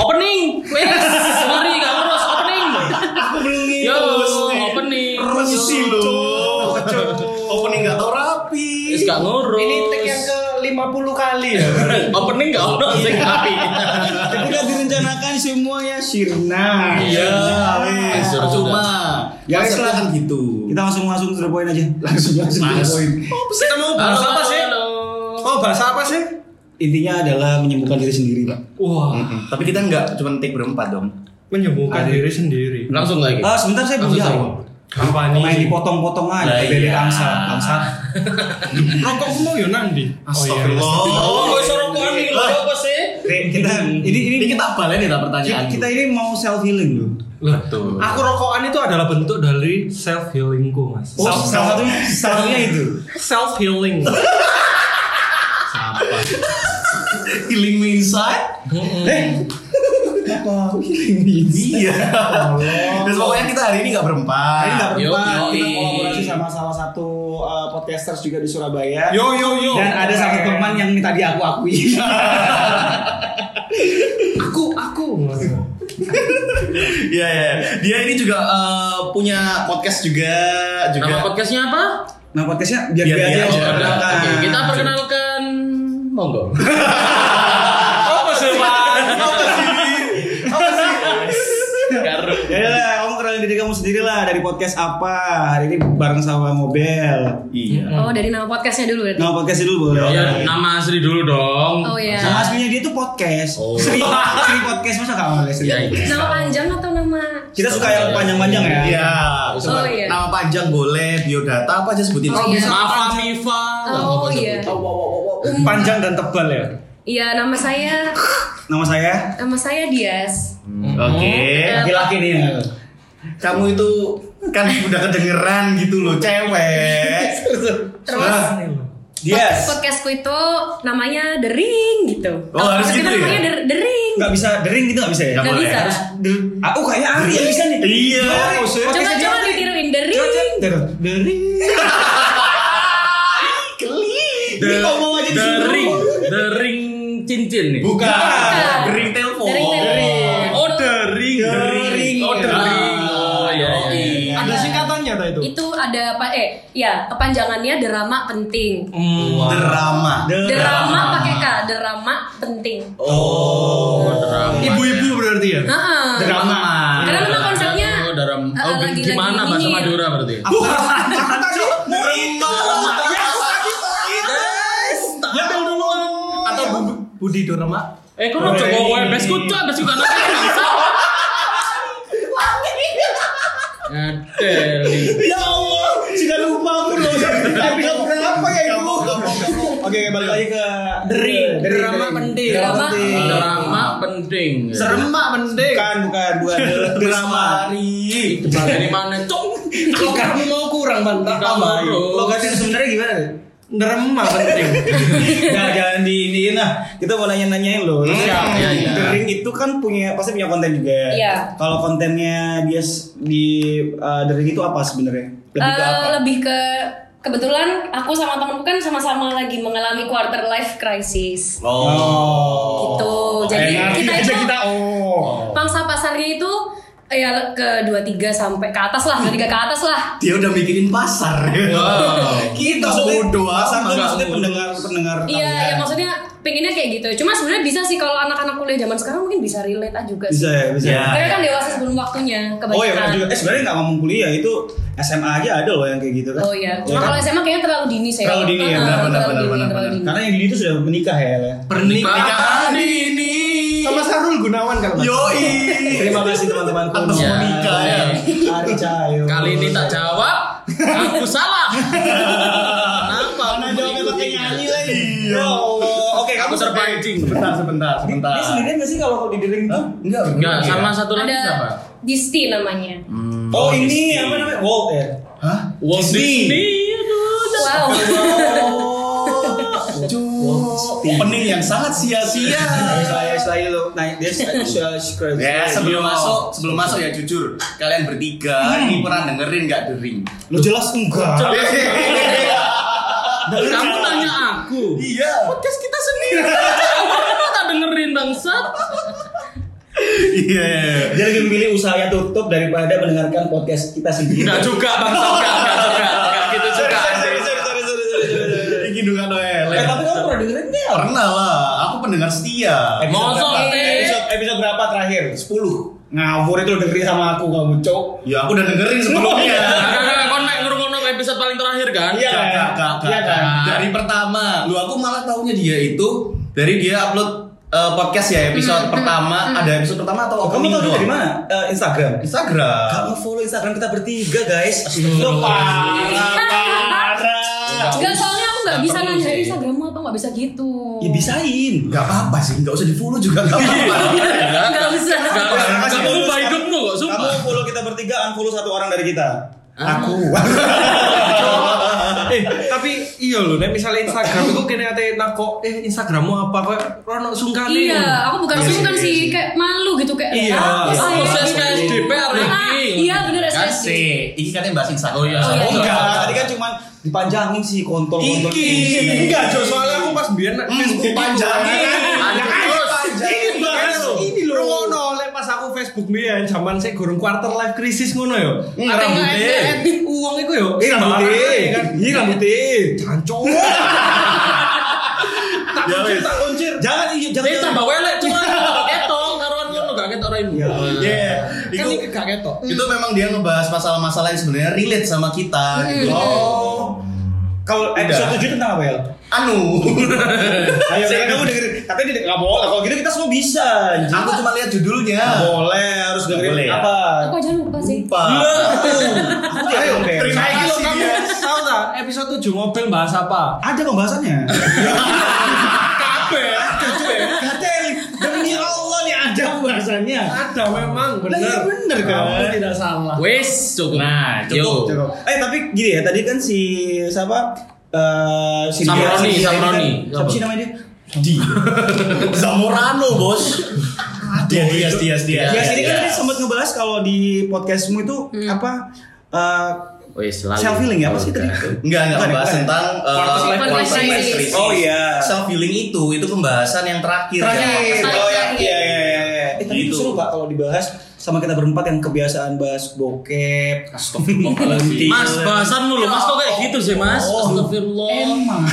Opening. Wes, mari gak ngurus opening. Aku belum Yo, opening. Resi loh. Opening gak tau rapi. Wis gak ngurus. Ini tag yang ke 50 kali ya. opening gak ono sing api. Ketika direncanakan semuanya sirna. Iya. Cuma Ya, ya wes lah. kan gitu. Kita langsung langsung to the point aja. Langsung langsung to the point. Kita mau bahas apa sih? halo. Mau bahas apa sih? Intinya adalah menyembuhkan diri sendiri, Pak. Wah, Tapi kita nggak cuma take berempat dong. menyembuhkan Ada. diri sendiri. Langsung lagi. Ah, sebentar saya belum jawab. Apa Main nih? dipotong-potong aja kayak bebek iya. angsa, angsa. Rokokku mau yo nandi. Astagfirullah. Oh, iso rokokan iki lho apa sih? Kita ini ini Ini kita balen ya pertanyaan. kita ini mau self healing loh. Betul. Aku rokokan itu adalah bentuk dari self healingku, Mas. Oh, salah satunya salah satunya itu. Self healing. Healing me inside. Eh, apa healing means? Iya. Terus pokoknya kita hari ini nggak berempat. Ini nggak Yo, berempat, yo, kita i. kolaborasi sama salah satu uh, podcasters juga di Surabaya. Yo yo yo. Dan ada satu teman yang tadi aku akui. aku aku. Iya ya. Dia ini juga eh, punya podcast juga juga. Nama podcastnya apa? Nah podcastnya biar Biar aja. Oh, ada. perkenalkan. Oke, kita perkenalkan monggo. Apa sih, Mas? Apa sih? Karo. Ya lah, kamu kenalin diri kamu sendiri lah dari podcast apa hari ini bareng sama Mobel. Iya. Oh dari nama podcastnya dulu berarti. Nama podcastnya dulu boleh. Ya, nama asli dulu dong. Oh iya. Nama aslinya dia tuh podcast. Oh. Sri, Sri podcast masa gak boleh Sri? Iya, iya. Nama panjang atau nama? Kita suka yang panjang-panjang ya. Iya. Oh, iya. Nama panjang boleh, biodata apa aja sebutin. Oh, iya. Mafa Mifa. Oh iya. Panjang dan tebal ya. Iya nama saya Nama saya nama saya Dias. Oke. laki-laki nih. Kamu itu kan udah kedengeran gitu loh, cewek. Terus Yes. podcastku itu namanya The Ring gitu. Oh, harus gitu ya? namanya The, The Ring. Nggak bisa dering gitu nggak bisa ya? Nggak bisa. Harus der- Ah, oh kayak Ari yang bisa nih. Iya. Coba coba ditiruin The Ring. Der- Dering. Ini ngomong aja The ring, the ring cincin nih. Bukan. Bukan. Gering telepon. The Ring. Oh, the ring. Dering. Oh, the Ah. ring. Itu? Itu ada apa? Eh, ya kepanjangannya drama penting. Drama. Drama pakai K, drama penting. Oh. drama. Ibu-ibu berarti ya? Heeh. Drama. Karena memang konsepnya Oh, eh, Oh, lagi-lagi gimana bahasa ini. Madura berarti? Duluan. Atau Bu- Budi Dorama? Eh, kok ngomong webes kucu ada sih kana bangsa. Ya Allah, sudah lupa aku loh. Episode berapa ya itu? Oke, balik lagi ke Dering. Drama penting. Drama. Drama penting. Seremak penting. Bukan, bukan, bukan. Drama. Debat dari mana, Cong? Kalau kamu mau kurang bantah. Logatnya sebenarnya gimana? Drama penting. Jangan jangan di iniin lah. Kita mau nanya-nanyain loh. Terus Siap, yang iya, iya. Dering itu kan punya pasti punya konten juga. Iya. Kalau kontennya dia di uh, Dering itu apa sebenarnya? Lebih ke Eh, apa? lebih ke kebetulan aku sama temanku kan sama-sama lagi mengalami quarter life crisis. Oh. Gitu. Jadi Eh, kita itu kita oh. Ya ke 23 sampai ke atas lah, 23 ke atas lah. Dia udah mikirin pasar. Kita bodoh Pasar tuh maksudnya pendengar pendengar. Iya, ya maksudnya pengennya kayak gitu. Cuma sebenarnya bisa sih kalau anak-anak kuliah zaman sekarang mungkin bisa relate aja juga Bisa sih. ya, bisa. Ya. Mereka kan dewasa sebelum waktunya kebanyakan. Oh iya benar juga. Eh sebenarnya nggak ngomong kuliah itu SMA aja ada loh yang kayak gitu kan. Oh iya. Ya Cuma kan? kalau SMA kayaknya terlalu dini saya. Terlalu dini ya, benar, benar, benar, dini, dini. Karena yang di itu sudah menikah ya. Le. Pernikahan ini. Sama Sarul Gunawan kalau nggak. Yoi. Terima kasih teman-temanku. Atas Ya. menikah ya. Ari Cahyo. Kali ini tak jawab, aku salah. Kenapa? Mana jawabnya pakai nyanyi lagi? Iya. Ya Allah. Oke, kamu Aku terpancing. Sebentar, sebentar, sebentar. Dia sendirian gak sih kalau di Dering itu? Enggak, Enggak, sama satu lagi Ada siapa? Disti namanya. Oh, ini apa namanya? Walt ya. Hah? Walt Disney. Aduh, Wow. Cuk. Opening yang sangat sia-sia. Saya saya lo naik dia. Ya sebelum masuk sebelum masuk ya jujur kalian bertiga ini pernah dengerin nggak dering? Lo jelas enggak. Kamu nanya aku. Iya. Podcast kita sendiri. Kamu tak dengerin bangsa. Iya. Dia lebih memilih usaha yang tutup daripada mendengarkan podcast kita sendiri. Enggak juga bang, enggak, enggak, enggak, enggak gitu juga. Pernah lah, aku pendengar setia. Mosok, berapa? Episode, episode berapa terakhir? 10 Ngawur itu dengerin sama aku kamu, Cok. Ya aku udah dengerin sebelumnya. Enggak, enggak, kon mek ngrungokno episode paling terakhir kan? Iya. Gak, Iya kan? Dari pertama, lu aku malah taunya dia itu dari dia upload eh, podcast ya episode pertama. Ada episode pertama atau Oh, kamu tahu dari mana? Eh, Instagram. Instagram. Kamu follow Instagram kita bertiga, guys. Lo parah, soalnya nggak bisa nanya sih. Instagrammu apa nggak bisa gitu. Ya bisain. Gak apa-apa sih, gak usah di follow juga gak apa-apa. Nggak bisa. Enggak, enggak mengubah hidupmu kok, Kamu sumpah. follow kita bertiga, unfollow satu orang dari kita. Aku. eh tapi iya loh nek misalnya Instagram itu kene ate nako eh Instagrammu apa kok rono sungkane Iya, aku bukan Iya, sungkan iya, sih, iya. kayak malu gitu kayak. Iya. Aku SKSDP hari ini. Iya bener. Kasih. Ini katanya bahas Instagram. Oh iya, Oh, iya. Enggak, tadi kan cuman dipanjangin sih kontol-kontol. Iki. enggak soalnya aku pas biar Hmm, dipanjangin. Facebook biyen zaman saya gurung quarter life crisis ngono yo Ate rambutnya nge-edit. uang iku yo Ini rambutnya, kan ini rambutnya. jancok tak Ya, kuncir tak kuncir Jangan iya, jangan. Ini tambah welek cuma ketok karuan ngono gak ketok raimu. Iya. Iya. kan Itu ini gak ketok itu memang dia ngebahas masalah-masalah yang sebenarnya relate sama kita gitu. Oh. Kalau episode Udah. 7 tentang apa ya? Anu. Ayo, kamu dengerin. Katanya tidak nggak boleh. Kalau gitu kita semua bisa. anjing. Aku cuma lihat judulnya. Nggak boleh, harus Nggak dengerin boleh ya? apa? Aku aja lupa sih. Lupa. Ayo, terima kasih kamu dia. tahu tak episode 7 mobil bahas apa? Ada pembahasannya. Ya. Gatel, demi Allah nih ada pembahasannya. Ada memang bener. Lah, iya bener, kan? Kamu tidak salah. Wes, cukup. Nah, Yo. Cukup. Eh tapi gini ya, tadi kan si siapa? Eh si Samroni, Samroni. kan- Siapa sih namanya dia? Di Zamorano, Bos. Dia dia dia dia. Ya, sini kan iya. tadi sempat ngebahas kalau di podcastmu itu apa? eh, Wes, lalu. self healing ya apa sih tadi? Enggak, enggak membahas bukan. tentang uh. Oh, iya. Self healing itu itu pembahasan yang terakhir. Terakhir. ya. Oh ya, iya iya iya. iya. Eh tapi itu Gitu. seru Pak kalau dibahas sama kita berempat yang kebiasaan bahas bokep. Astagfirullahaladzim. Mas, bahasanmu loh, Mas kok kayak gitu sih, Mas? Oh. Astagfirullah. Emang.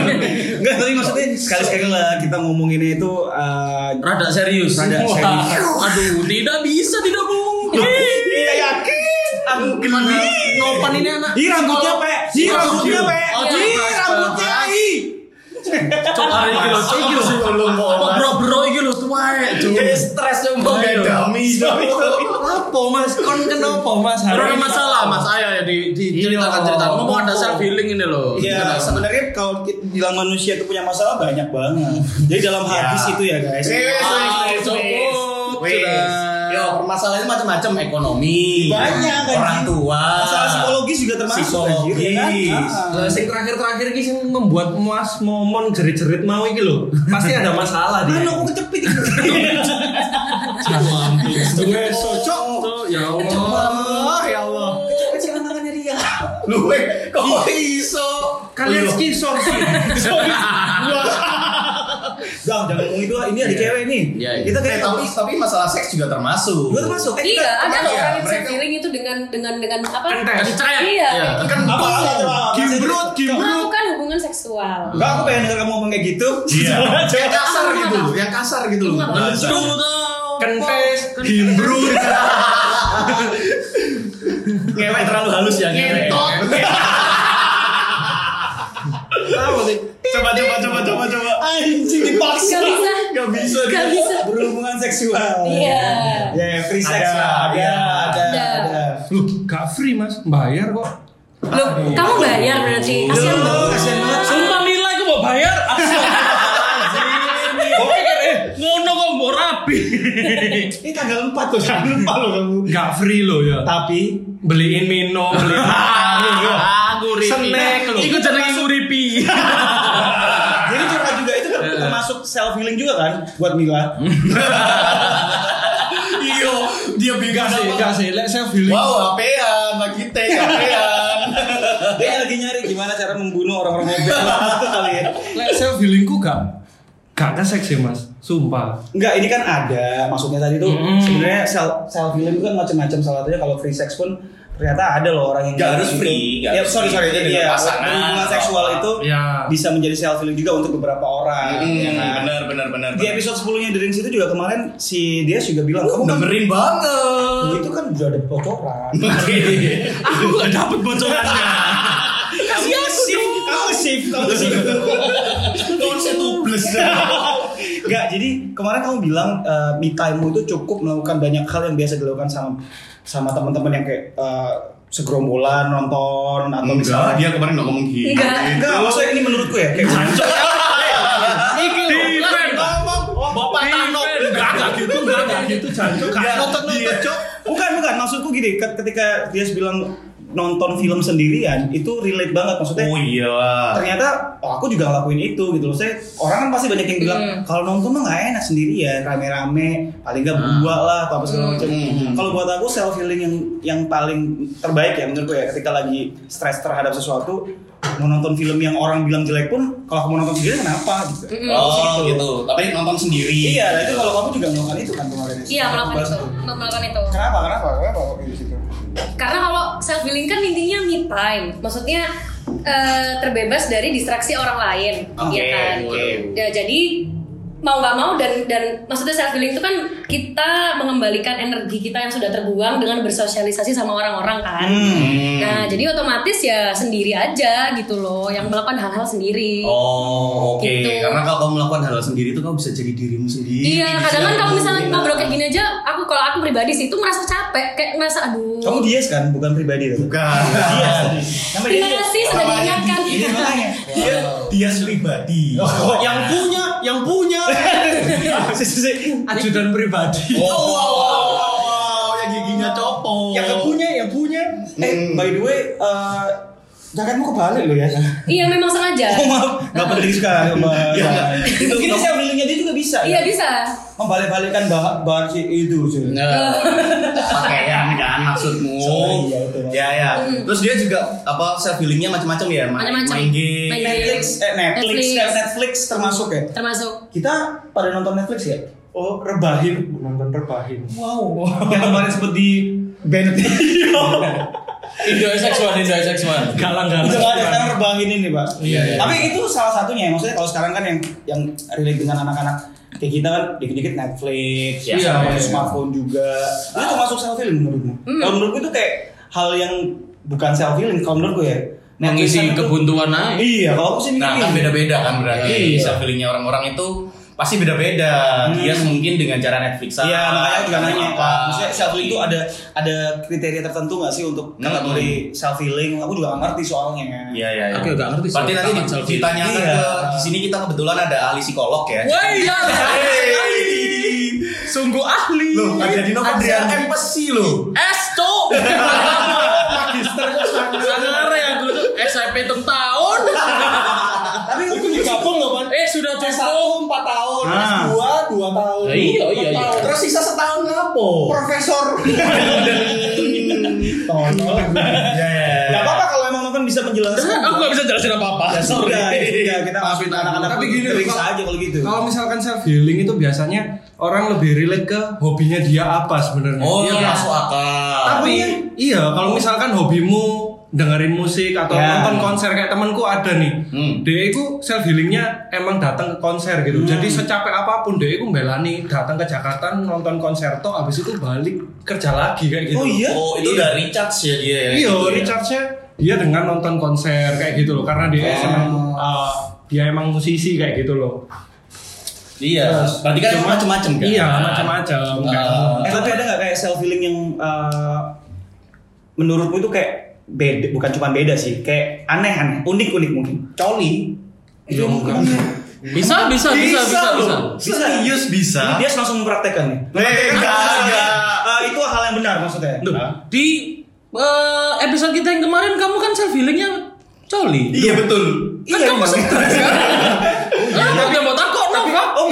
Enggak, tapi maksudnya sekali-sekali lah kita ngomonginnya itu eh, Rada serius. Rada serius. Aduh, tidak bisa, tidak mungkin. Iya yakin. Aku Gimana? Nopan ini anak. Ih rambutnya pe, ih rambutnya pe, Oh, ih rambutnya ih. Cok, hari iki lho, cok iki lho. Kok bro-bro iki lho tuwae. Kayak stres yang mau kayak dummy. Apa mas? Kon kenapa mas? Ada masalah, Mas. Ayo ya di, diceritakan Iya. cerita. Ngomong ada self healing ini loh. Ya sebenarnya kalau kita bilang manusia itu punya masalah banyak banget. Jadi dalam hadis itu ya guys. Ah, cukup. Wes. Sudah. Yo, permasalahannya macam-macam ekonomi. Banyak, anjing. Orang tua. Masalah psikologis juga termasuk anjir, ya kan? Psikologis. Ah. Sing terakhir-terakhir iki sing membuat Mas momon jerit-jerit mau iki lho. Pasti ada masalah dia. Anu aku kecepit. Gue cocok tuh ya Allah. ya Allah. Kecilan tangannya Ria. Lu weh, kok iso? Kalian skisor sih. Bang, jangan ngomong itu. Ini ada cewek nih. Iya, iya. Kita Eh, kayak tapi tapi masalah seks juga termasuk. Gue termasuk. Eh, Iya, ada loh iya, orang yang healing itu dengan dengan dengan apa? Kentes. Iya. Iya. Kan Apa? Gimbrut, gimbrut. Melakukan hubungan seksual. Enggak, aku pengen denger kamu ngomong kayak gitu. Iya. Yang kasar gitu yang kasar gitu loh. Kentes, gimbrut. Ngewek terlalu halus ya, ngewek. Ngentot. Coba coba. Anjing dipaksa. Gak bisa. Gak bisa. Gak bisa. Berhubungan seksual. Iya. Ya, ya, free sex Ada, lah. Ada, ada, Ada. ada. Loh, gak free mas, bayar kok. Loh, kamu bayar berarti. Kasihan Loh, banget. kasihan banget. Sumpah nilai aku mau bayar. Kan eh ngono kok mau rapi. Ini tanggal 4 tuh, jangan lupa loh kamu. Gak free loh ya. Tapi Beliin minum, beliin. Aku. Snack loh. Iku jenenge nguripi. termasuk self healing juga kan buat Mila. Iyo, dia bingung Gak sih, sama- gak sih. Lek saya feeling. Wow, apean, lagi teh, apean. Dia lagi nyari gimana cara membunuh orang-orang mobil itu kali ya. Lek saya feelingku gak gak kesek sih mas, sumpah. Enggak, ini kan ada. Maksudnya tadi tuh Mm. sebenarnya self self healing itu kan macam-macam. Salah satunya kalau free sex pun ternyata ada loh orang yang Nggak harus itu. free, nggak Ya, sorry sorry. Jadi ya, pasangan hubungan seksual apa. itu Ya. bisa menjadi self healing juga untuk beberapa orang. Hmm, ya kan? benar benar benar. Di episode 10-nya The Rings itu juga kemarin si dia juga bilang kamu kan dengerin banget. itu kan udah ada bocoran. Aku gak dapet bocorannya. Kasih shift, kamu shift, kamu shift. Konsep tubles. Enggak, jadi kemarin kamu bilang uh, me time itu cukup melakukan banyak hal yang biasa dilakukan sama sama teman-teman yang kayak uh, segerombolan nonton atau Enggak, misalnya dia kemarin nggak ngomong gitu. Enggak. Enggak, maksudnya ini menurutku ya kayak Defend. Bapak Tano. Enggak, enggak gitu, enggak, enggak gitu, jancuk. Gak nonton-nonton, Cok. bukan bukan maksudku gini ke- ketika dia bilang nonton film sendirian itu relate banget. Maksudnya Oh iya. ternyata oh, aku juga ngelakuin itu gitu loh. Saya orang kan pasti banyak yang bilang Hmm. kalau nonton mah nggak enak sendirian rame-rame paling nggak berdua lah atau apa segala macam. Hmm. kalau buat aku self healing yang yang paling terbaik ya menurutku ya ketika lagi stres terhadap sesuatu mau nonton film yang orang bilang jelek pun kalau kamu nonton sendiri kenapa gitu. Oh gitu. Tapi nonton sendiri. iya nah itu kalau kamu juga melakukan itu kan kemarin. Iya melakukan itu, melakukan itu. kenapa? Kenapa? Kenapa kok di situ Karena kalau self healing kan intinya me time. Maksudnya eh, terbebas dari distraksi orang lain, Oke, ya kan. oke. Ya, jadi mau nggak mau dan dan maksudnya self healing itu kan kita mengembalikan energi kita yang sudah terbuang dengan bersosialisasi sama orang-orang kan. Hmm. Nah, jadi otomatis ya sendiri aja gitu loh, yang melakukan hal-hal sendiri. Oh oke. Gitu. Karena kalau kamu melakukan hal sendiri itu kamu bisa jadi dirimu sendiri. Iya, Bisa kadang kan kalau misalnya ngobrol kayak gini aja, aku kalau aku pribadi sih itu merasa capek, kayak merasa aduh. kamu dies kan bukan pribadi tuh Bukan. dies tadi Nama dia Terima Dias. kasih sudah Namanya diingatkan. Ini makanya. Dia dia pribadi. Oh, Yang punya, yang punya. Ajudan pribadi. Oh, wow, yang giginya copot. yang punya yang punya eh by the way eh jaketmu kebalik loh ya Iya, memang sengaja. oh maaf nggak peduli sekali mbak Ya, itu mungkin saya feelingnya dia juga bisa Iya ya? bisa. membalik-balikkan bahan bahan si itu sih Nah, pakaian kan maksudmu. Sorry, ya, itu. Ya ya. Terus dia juga apa self healingnya macam-macam ya, main, Macam-macam. main game. Main Netflix eh Netflix Netflix. Netflix, Netflix termasuk ya Termasuk. kita pada nonton Netflix ya Oh, rebahin, nonton rebahin. wow yang kemarin sempet di banned Indo SX1, Indo SX1. Galang-galang. Itu nggak ada sekarang rebahin ini pak. Iya, iya. Tapi itu salah satunya. Maksudnya kalau sekarang kan yang yang relate dengan anak-anak kayak kita kan dikit-dikit Netflix, ya, iya, iya. smartphone juga. Itu termasuk self healing menurutmu? Kalau menurutku itu kayak hal yang bukan self healing. Kalau menurutku ya. Netflix Mengisi kan kebuntuan aja. Iya, kalau aku sih Nah, kan beda-beda kan berarti Iya. self healingnya orang-orang itu pasti beda-beda. Dia mungkin dengan cara Netflixan. Iya, makanya aku juga nanya. apa. Maksudnya self healing itu ada ada kriteria tertentu nggak sih untuk kategori self healing? Aku juga nggak ngerti soalnya. Iya, iya, iya. Oke, nggak ngerti sih. Berarti nanti ditanyakan Iya. ke di sini kita kebetulan ada ahli psikolog ya. Wah iya. Sungguh ahli. Loh, ada Dino Adrian empati loh. S cok. Magister Sangar yang dulu tuh SIP hitung tahun. Tapi aku juga gabung loh. Eh sudah cukup. S1 4 tahun, Ah. S2 2 tahun. Nah, iya, iya, iya. Terus sisa setahun ngapo? Profesor. Tolol. Ya, ya, ya. Apa-apa kalau emang Noven bisa menjelaskan. Aku gak bisa jelasin apa-apa. Ya sudah, ya kita Maafin anak-anak Tapi gini kalau- aja kalau gitu. Kalau misalkan self healing itu biasanya orang lebih relate ke hobinya dia apa sebenarnya. Oh, Iya kan? masuk akal. Tapi iya kalau misalkan hobimu dengerin musik atau Ya. nonton konser kayak temanku ada nih. Hmm. Dia itu self healingnya emang datang ke konser gitu. Jadi secapek apa pun dia itu belani datang ke Jakarta nonton konser toh habis itu balik kerja lagi kayak gitu. Oh iya? Oh, itu udah recharge ya dia ya. Iya, Gitu ya. recharge-nya dia dengan nonton konser kayak gitu loh karena dia Oh. emang uh, dia emang musisi kayak gitu loh. Iya. Berarti kan Cuma- macam-macam kan? Iya, macam-macam. Kayak- Ah. Eh tapi ada nggak kayak self healing yang eh, menurutmu itu kayak beda, bukan cuma beda sih, kayak aneh-aneh, unik-unik mungkin. Coli. Iya, enggak. Bisa, bisa, bisa, bisa, bisa. Bisa. Serius bisa. Dia langsung mempraktekkan nih. Eh, enggak, enggak. Eh, itu hal yang benar maksudnya. Duh, di eh, episode kita yang kemarin kamu kan self healingnya coli. Iya betul. Kan Iya, kamu emang. stres kan? Yang mau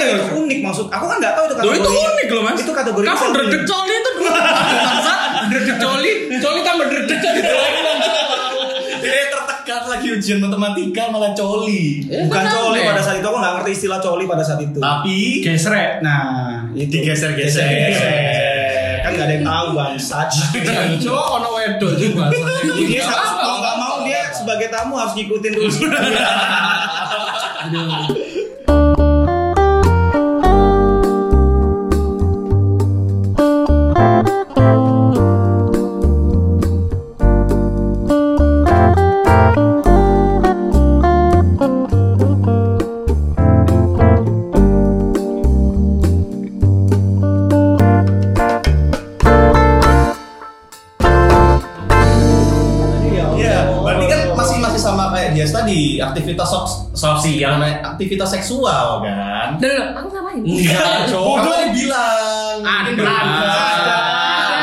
no, Pak. Oh enggak, itu unik maksud. Aku kan nggak tahu itu Loh kategori. itu unik loh mas Itu kategori Kamu dredeg coli itu Bangsa Dredeg coli Coli tambah dredeg jadi lagi Dia tertekan lagi ujian matematika malah coli. Eh, Bukan kan coli pada saat itu aku nggak ngerti istilah coli pada saat itu. Tapi Gesrek. Nah, itu Digeser-geser. Geser. Kan nggak ada yang tahu bang. Sach. Coba ono wedok juga. Dia harus mau nggak mau dia sebagai tamu harus ngikutin dulu. Aktivitas sok sosial, aktivitas seksual kan? Dulu, dulu, aku ngapain? Enggak, cowok. Kamu tadi bilang. Ada.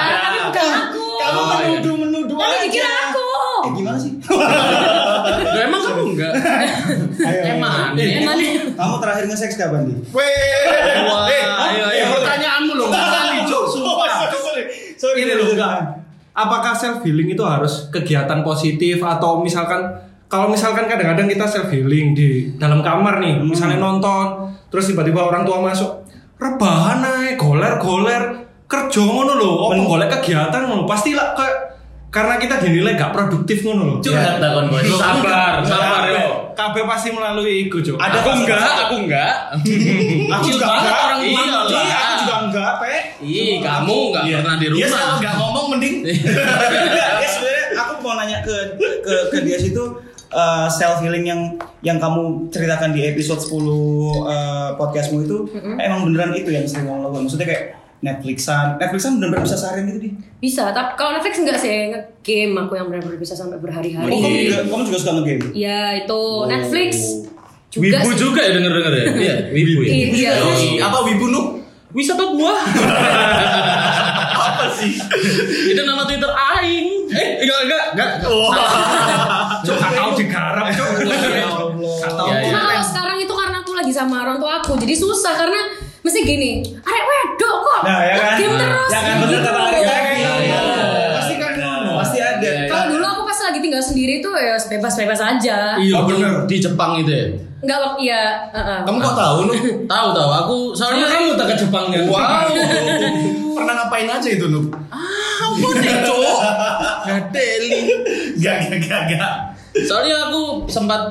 Ya, tapi bukan aku. Kamu menuduh menuduh Tapi aja. dikira aku. Eh gimana sih? Loh, emang kamu enggak? Ayo, Emang. ayo. Emang nih. Kamu terakhir nge-sex kapan di? Weh, eh, ayo, ayo. Pertanyaanmu loh, kali, Cok. Sumpah. Sorry, sorry. Ini loh, apakah self healing itu harus kegiatan positif atau misalkan kalau misalkan kadang-kadang kita self healing di dalam kamar nih, misalnya nonton, terus tiba-tiba orang tua masuk, rebahan ae, goler-goler, kerja ngono lho, apa golek kegiatan ngono, pasti lah ke karena kita dinilai gak produktif ngono lho. Curhat dah kon, boy. Sabar, sabar yo. Kabeh pasti melalui itu, Cuk. Ada Aku enggak, aku enggak. Aku juga enggak. orang tua Iya, lah. Aku juga enggak, Pe. Ih, kamu enggak pernah di rumah. sama enggak ngomong mending. Enggak, dia sebenarnya aku mau nanya ke ke ke dia situ self healing yang yang kamu ceritakan di episode 10 uh, podcastmu itu emang beneran itu yang sering kamu lakukan. Maksudnya kayak Netflixan, Netflixan bener-bener bisa seharian gitu di. Bisa, tapi kalau Netflix enggak sih nge-game aku yang benar-benar bisa sampai berhari-hari. Oh, kamu juga, kamu juga suka nge-game? Ya itu Netflix juga Wibu sih. juga ya denger-denger ya? Iya, wibu ya. Iya. Terus apa wibu nu? Wisata buah. Apa sih? Itu nama Twitter aing. Eh, enggak enggak enggak. Cuk, gak sama orang tua aku, jadi susah karena mesti gini, arek wedok kok, Nah, ya kan? game terus, Ya kan, bener gitu. kata. Iya. Iya. Pasti kan ngono. Pasti ada. Kalau dulu aku pas lagi tinggal sendiri tuh ya bebas-bebas aja. Iya, Oh, bener. di Jepang itu ya. Enggak waktu ya, heeh. Kamu kok tahu nu? Tahu tahu aku soalnya Soalnya kamu tak ke Jepangnya. Wow. Pernah ngapain aja itu nu? Apa nih, Cok? Gadeli. Gak, gak, gak, gak. Soalnya aku sempat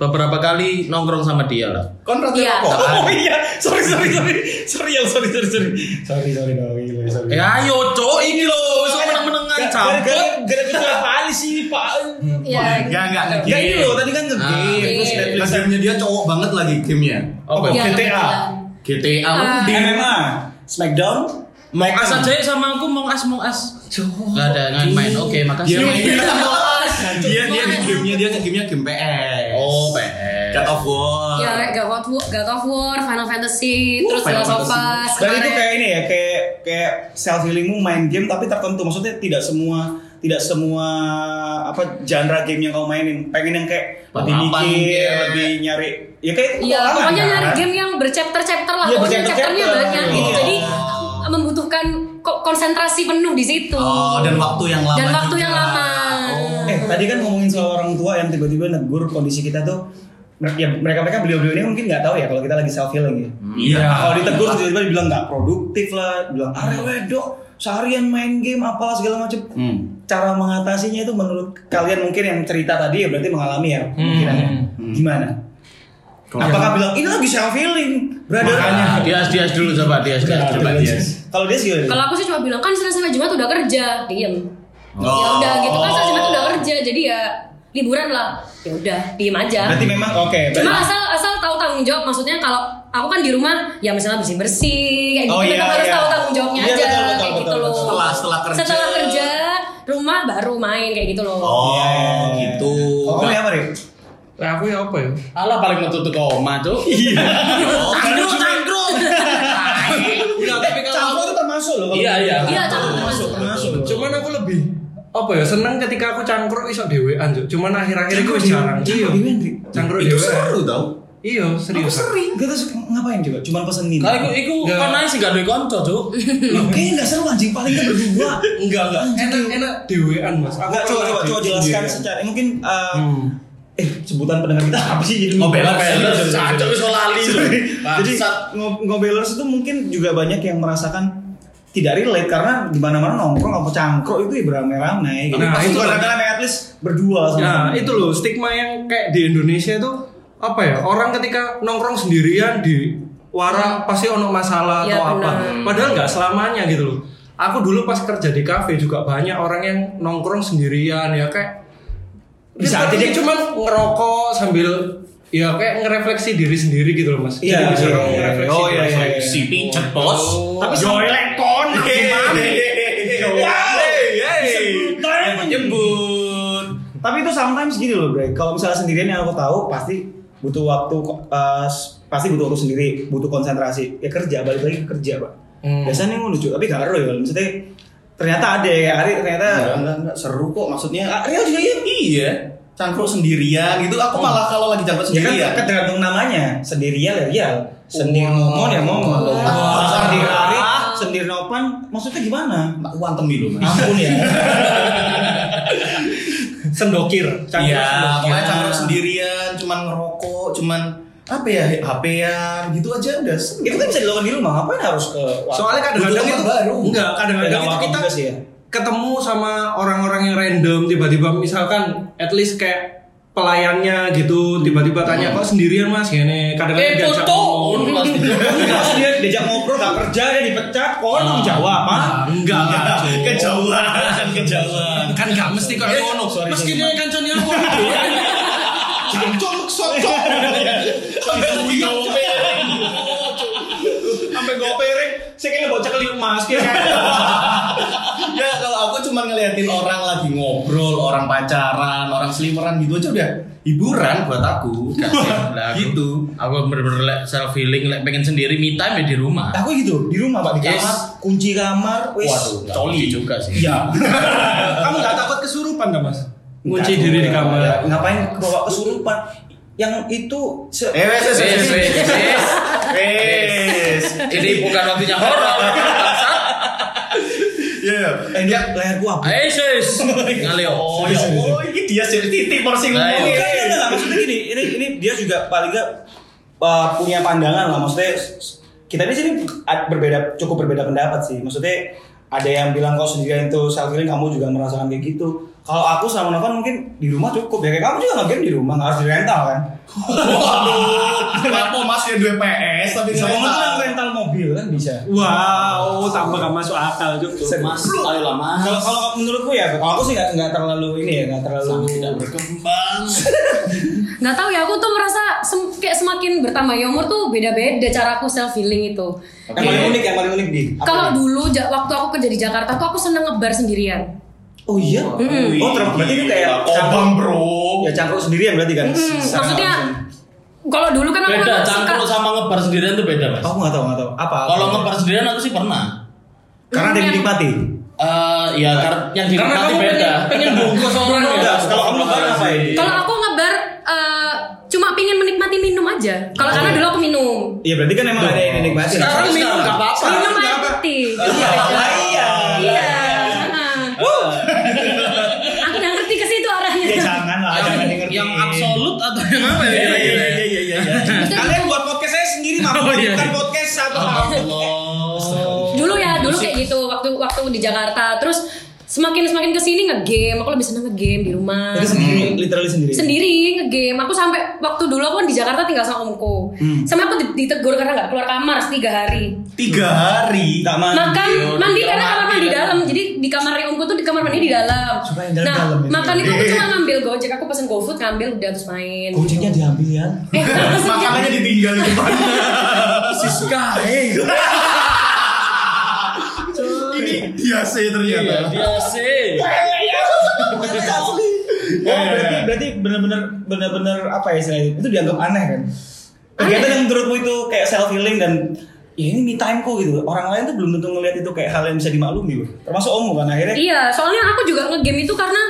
beberapa kali nongkrong sama dia lah. Kon rata Iya. kok. Oh iya, sorry sorry sorry, sorry ya sorry sorry sorry, sorry sorry sorry sorry. sorry. Eh ayo, Cok, ini loh, sama menengan cabut. Gara-gara apa sih pak? Ya, Gak, gak, gak. Ya ini loh tadi kan nge-game Ah, terus iya. Netflix gamenya dia cowok banget lagi gamenya. Apa? ya, GTA. GTA MMA, Smackdown, mau as aja ya sama aku mau as mau as. Gak ada nggak main. Oke, makasih. Dia main Bos. dia dia di gamenya dia gamenya game PS. Oh, PS. God of War. Ya, God of War, God of War, Final Fantasy, Uh, terus Final Last of Fantasy. Us. Dan itu kayak ini ya, kayak kayak self healingmu main game tapi tertentu. Maksudnya tidak semua tidak semua apa genre game yang kamu mainin. Pengen yang kayak lebih mikir, lebih nyari. Ya kayak Iya, petualangan, pokoknya kan? nyari game yang berchapter-chapter lah. Iya, pokoknya berchapter-chapter. chapternya banyak gitu. Iya. Jadi membutuhkan ko- konsentrasi penuh di situ. Oh, dan waktu yang lama. Dan waktu juga. yang lama. Eh, tadi kan ngomongin soal orang tua yang tiba-tiba negur kondisi kita tuh ya mereka mereka beliau beliau ini mungkin nggak tahu ya kalau kita lagi self healing ya. Iya. Kalau ditegur tiba-tiba dibilang nggak produktif lah, bilang are wedok seharian main game apalah segala macam. Hmm. Cara mengatasinya itu menurut kalian mungkin yang cerita tadi ya berarti mengalami ya pikirannya. Gimana? Apakah bilang ini lagi self healing, brother? Makanya. Dia dia dulu coba dia dia coba dia. Kalau dia sih Kalau aku sih cuma bilang kan Senin sampai Jumat udah kerja, diem. Ya Oh. udah gitu kan Senin Jumat udah kerja, jadi ya liburan lah. Ya udah, diem aja. berarti memang oke. Cuma berarti- asal asal tahu tanggung jawab, maksudnya kalau aku kan di rumah ya misalnya bersih bersih kayak gitu, Oh, iya, memang harus iya. tahu tanggung jawabnya Iya, aja betul, betul, kayak betul, gitu loh. betul. Setelah- setelah kerja. Setelah kerja, rumah baru main kayak gitu loh. Oh, Iya, iya, iya. gitu. Oh, kamu ya apa? Lah aku ya apa ya? Alah paling metu tuh koma, Cuk. Iya. Cangkruk. Enggak, tapi kalau Campur itu termasuk loh. Iya, iya. Iya, campur termasuk, termasuk. termasuk. Cuman aku lebih apa ya seneng ketika aku cangkruk iso dhewean Cuk. Cuman akhir-akhir itu wis jarang. Iya. Cangkruk? Cangkruk Itu seru tau. Iya, serius. sering. Gak tau ngapain coba? Cuman pesen minum. Kalau iku iku Enggak. kan ae sih gak duwe kanca, Cuk. Kayaknya gak seru anjing paling gak berdua. Enggak, enggak. Enak enak dhewean, Mas. Aku Enggak coba coba coba jelaskan secara mungkin uh, Hmm. eh sebutan pendengar kita apa sih jadi Ngobelers. Ngobelers, lali. Jadi ngobelers itu mungkin juga banyak yang merasakan tidak relate karena di mana-mana nongkrong apa cangkruk itu ya beramai-ramai. Gitu. Nah, itu rame-rame at least berdua sama. Nah itu loh stigma yang kayak di Indonesia itu apa ya orang ketika nongkrong sendirian di warang pasti ono masalah Ya, atau apa benar. padahal nggak selamanya gitu loh aku dulu pas kerja di kafe juga banyak orang yang nongkrong sendirian ya kayak Bisa dia- cuma ngerokok sambil ya kayak ngerefleksi diri sendiri gitu loh mas Iya, Jadi bisa iya, iya. ngerefleksi Oh, iya, iya, iya. Si pincet bos. Tapi sampai Nyebut. Tapi itu sometimes gini loh, Bre. Kalau misalnya sendirian yang aku tahu pasti butuh waktu eh, pasti butuh waktu sendiri, butuh konsentrasi. Ya kerja, balik lagi ke kerja, Pak. Hmm. Biasanya yang lucu, tapi gak ya. Maksudnya ternyata ada ya Ari ternyata Enggak, enggak, enggak seru kok maksudnya. Ah, Rio juga iya. Iya. Cangkruk sendirian gitu. Aku malah kalau lagi cangkruk Ya kan sendirian. kan tergantung namanya. Sendirian ya real. Sendiri momon ya momon. Wah. Sendiri Ari, sendiri nopan. Maksudnya gimana? Mbak dulu mas. Ampun ya. sendokir cangkruk Iya, sendokir. pokoknya cangkruk sendirian, cuman ngerokok, cuman apa ya, HP-an gitu aja udah. itu kan bisa dilakukan di rumah. Ngapain harus ke soalnya kadang-kadang itu baru. enggak kadang-kadang itu kita sih ya. ketemu sama orang-orang yang random tiba-tiba misalkan at least kayak pelayannya gitu tiba-tiba tanya kok sendirian mas gini kadang-kadang Eh, diajak foto. Ngomong. Pasti. Dia diajak ngobrol gak kerja dia dipecat. Kok tanggung jawab apa? enggak lah Cuk. Kejauhan, kejauhan. kan gak mesti Eh, ngono sorry. kini kancane aku Jangan colok socok. Sampai gue piring. Saya kayaknya bocah kali emas kayak. Ya kalau aku cuma ngeliatin orang lagi ngobrol, orang pacaran, orang selimeran gitu aja udah hiburan buat aku. Aku- gitu. Aku bener-bener like, self healing, like, pengen sendiri me time ya di rumah. Aku gitu di rumah pak di Yes. kamar kunci kamar. Wis. Waduh, nggak kunci juga sih. Iya. kamu nggak takut kesurupan gak mas ngunci diri di Ya, kamar ngapain bawa kesurupan? Yang itu se- Eh, wes, wes, Wes, wes. wes, wes. Wes. Ini bukan waktunya horor. Iya. eh dia leher gua. Ayo, sis. Ngalih. Oh, ya Allah, ini dia sih titik porsi Nah, ngomong. iya. Enggak. Maksudnya gini, ini ini dia juga paling enggak uh, punya pandangan lah. Maksudnya kita di sini berbeda cukup berbeda pendapat sih. Maksudnya ada yang bilang kalau sendirian itu self healing kamu juga merasakan kayak gitu. Kalau aku sama Novan mungkin di rumah cukup ya. Kayak kamu juga nge-game di rumah, nggak harus di rental kan. Waduh, apa mas ya dua PS tapi Bisa banget rental. kan rental mobil kan bisa. wow tambah gak masuk akal Cuk. Mas, ayolah mas. Kalau kalau menurutku ya, kalau aku sih nggak nggak terlalu ini ya, nggak terlalu tidak berkembang. nggak tahu ya aku tuh merasa sem- kayak semakin bertambahnya umur tuh beda-beda cara aku self healing itu Yang paling unik, yang paling unik di. kalau dulu waktu aku kerja di Jakarta tuh aku seneng ngebar sendirian Oh iya. Mm-mm. Oh terus berarti itu kayak Obang bro. ya cangkruk sendirian berarti kan. Hmm, Secara maksudnya kalau dulu kan aku Beda, cangkruk sama ngebar sendirian tuh beda mas. Aku nggak tahu nggak tahu apa. Kalau apa? ngebar sendirian aku sih pernah. karena ada yang Yang- dinikmati. Eh, ya kar- yang karena dinikmati kamu beda. pengen, pengen bungkus orang ya kalau kamu ngebar ngapain? kalau aku ngebar eh, cuma pingin menikmati minum aja kalau karena dulu aku minum Iya berarti kan emang ada yang dinikmati. sekarang minum gak apa-apa minum Nggak air apa. putih Lah iya. iya heeh. aku udah ngerti ke situ arahnya Ya jangan lah, jangan dengerin. Yang absolut atau yang apa ya? Iya iya kira-kira? iya iya iya. Maksudnya Kalian buat podcast saya sendiri mah Oh, iya. bukan podcast satu Allah. dulu ya dulu kayak gitu waktu waktu di Jakarta terus semakin semakin ke sini ngegame aku lebih seneng ngegame di rumah Jadi sendiri, literally sendiri. sendiri ngegame aku sampai waktu dulu aku kan di Jakarta tinggal sama omku Hmm. sampai aku di- ditegur karena nggak keluar kamar tiga hari Tiga hari. Tak mandi. makan Aduh, mandi di karena kamar mandi mandi dalam jadi di kamar omku tuh di kamar mandi di dalam Supaya nah ya. makan itu aku cuma ngambil gojek aku pesen gofood ngambil udah terus main Gojeknya diambil ya. eh Makanannya ditinggal di depan. Siska, hey. Dia sih ternyata. Iya, dia sih. Oh, berarti berarti benar-benar benar-benar apa ya istilahnya itu dianggap aneh kan? Kegiatan yang menurutmu itu kayak self healing dan ya ini me time kok gitu. Orang lain tuh belum tentu ngelihat itu kayak hal yang bisa dimaklumi loh. Termasuk Omu kan akhirnya. Iya, soalnya aku juga ngegame itu karena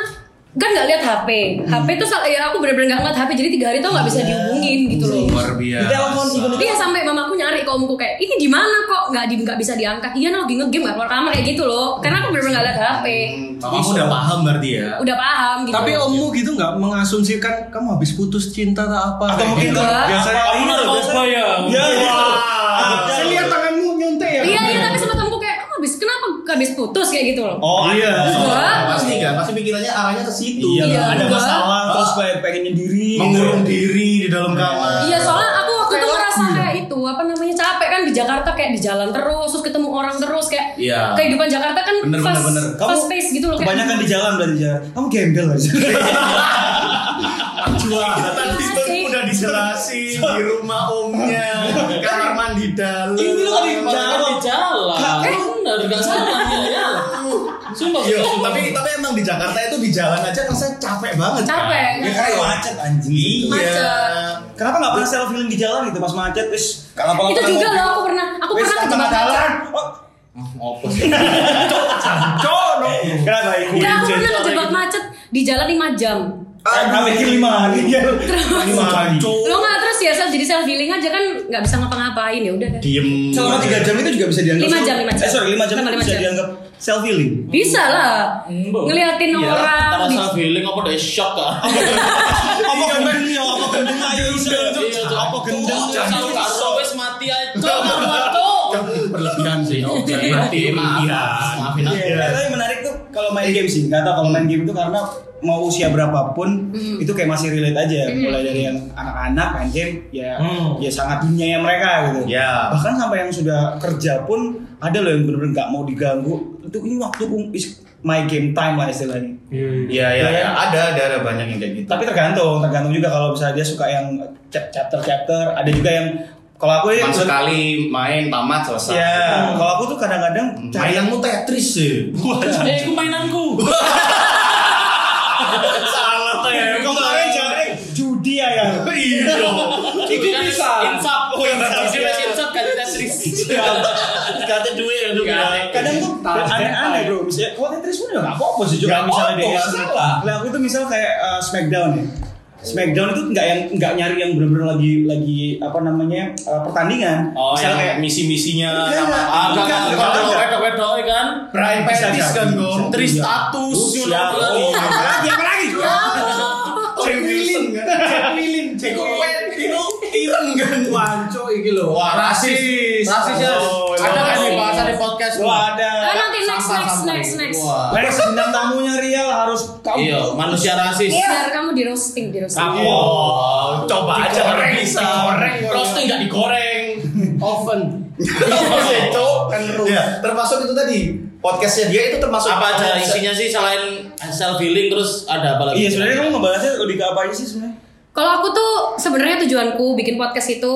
kan nggak lihat HP. HP itu ya aku benar-benar nggak ngeliat HP jadi tiga hari tuh nggak bisa dihubungin gitu loh. Luar biasa. Di telepon. Iya sampai mamaku nyari ke omku kayak ini di mana kok nggak di nggak bisa diangkat iya nah, lagi ngegame nggak keluar kamar kayak gitu loh karena aku bener-bener nggak lihat HP kamu udah paham berarti ya? udah paham gitu Tapi ommu gitu nggak mengasumsikan kamu habis putus cinta atau apa? Atau mungkin gitu. Biasanya Kamu narkoba ya? Ya, ya. Saya lihat tanganmu nyontek ya. iya iya tapi sempat omku kayak kamu habis habis putus kayak gitu loh Oh Iya. Enggak. Pasti kan, pasti pikirannya arahnya ke situ. Iya, Iya, ada enggak. masalah terus kayak pengen nyendiri. Mengurung diri di dalam kamar. Iya soalnya aku waktu itu ngerasa kayak itu apa namanya capek kan di Jakarta kayak di jalan terus terus ketemu orang terus kayak Iya. kehidupan Jakarta kan Bener, fast, bener, bener. fast pace gitu loh kayak Kebanyakan di jalan berarti ya. Kamu gembel aja. Tadi Iya tuh sih. udah dijelasin di rumah omnya, kamar mandi dalam. Ini loh di jalan. di jalan. Benar, nggak salah ya. Sumpah, Iya, sumpah. tapi tapi emang di Jakarta itu di jalan aja rasanya capek banget. kan? capek Ya karena macet anjing. Iya. Macet. Kenapa nggak pernah self healing di jalan gitu pas macet? Wis kalau kalau itu juga loh aku pernah aku Wis pernah kejebak jalan. macet Oh, Ngopo sih? cok no. Kenapa itu? Enggak, aku pernah kejebak macet di jalan 5 jam Ah, mikir lima hari ya. Lima hari. lo nggak terus ya self jadi self healing aja kan nggak bisa ngapa-ngapain ya udah deh. Diem. Selama tiga jam itu juga bisa dianggap. Lima jam, lima jam. Eh sorry, lima jam lima bisa jam. dianggap self healing. bisa lah ngeliatin Iya, orang Antara di- self healing apa dari shock kan? Apa gendeng ya? Apa gendeng ayo. Iya. Apa gendeng? Kalau karo wis mati aja. Cok, Kamu berlebihan sih. Oh, maafin aku. Iya, tapi menarik tuh kalau main game sih. Tahu kalau main game itu karena mau usia berapapun Hmm. itu kayak masih relate aja. Mulai dari yang anak-anak main game ya Hmm. ya sangat dunia mereka gitu. Ya. Bahkan sampai yang sudah kerja pun ada loh yang bener-bener nggak mau diganggu. Itu ini waktu is my game time lah istilahnya. Iya. Iya, iya. Ada, ada, ada banyak yang kayak gitu. Tapi tergantung, tergantung juga kalau misalnya dia suka yang chapter-chapter. Ada juga yang kalau aku ya sekali main tamat selesai. Ya, kalau aku tuh kadang-kadang Mainanmu Tetris sih. Eh, itu mainanku. Salah Tetris. kemarin cari judi ya kan. Iya. Itu bisa. Insap. Oh, insap. Itu wis insap kan Tetris. Kata duit ya tuh. kadang tuh aneh-aneh bro misalnya kalau Tetris pun ya nggak apa-apa sih juga Nggak misalnya dia nggak salah. Lah aku tuh misal kayak uh, Smackdown ya Smackdown itu nggak yang nggak nyari yang bener-bener lagi lagi apa namanya uh, pertandingan Oh, misalnya kayak misi-misinya sama Bukan, enggak, bukan, enggak, bukan. wedok-wedok kan. Brian Pettis kan jadi. Tristatus. Oh, you know. Oh, apa lagi apa lagi Jack Wilson kan. Jack. Itu ireng kan. Wanco iki lho. Wah, rasis. Rasis ya. Oh, Ada kan oh. di bahasa di podcast. Wah ada nanti next next next Wah. Next bintang tamunya Rial harus kamu Iya, manusia rasis. biar kamu di roasting di roasting Oh, coba aja kalau bisa. digoreng. Roasting nggak digoreng. Oven. itu kan ya, termasuk itu tadi podcastnya dia itu termasuk Apa aja isinya sih selain self healing terus ada apa lagi? Iya sebenarnya kamu ngebahasnya lebih ke apa aja sih sebenarnya Kalau aku tuh sebenarnya tujuanku bikin podcast itu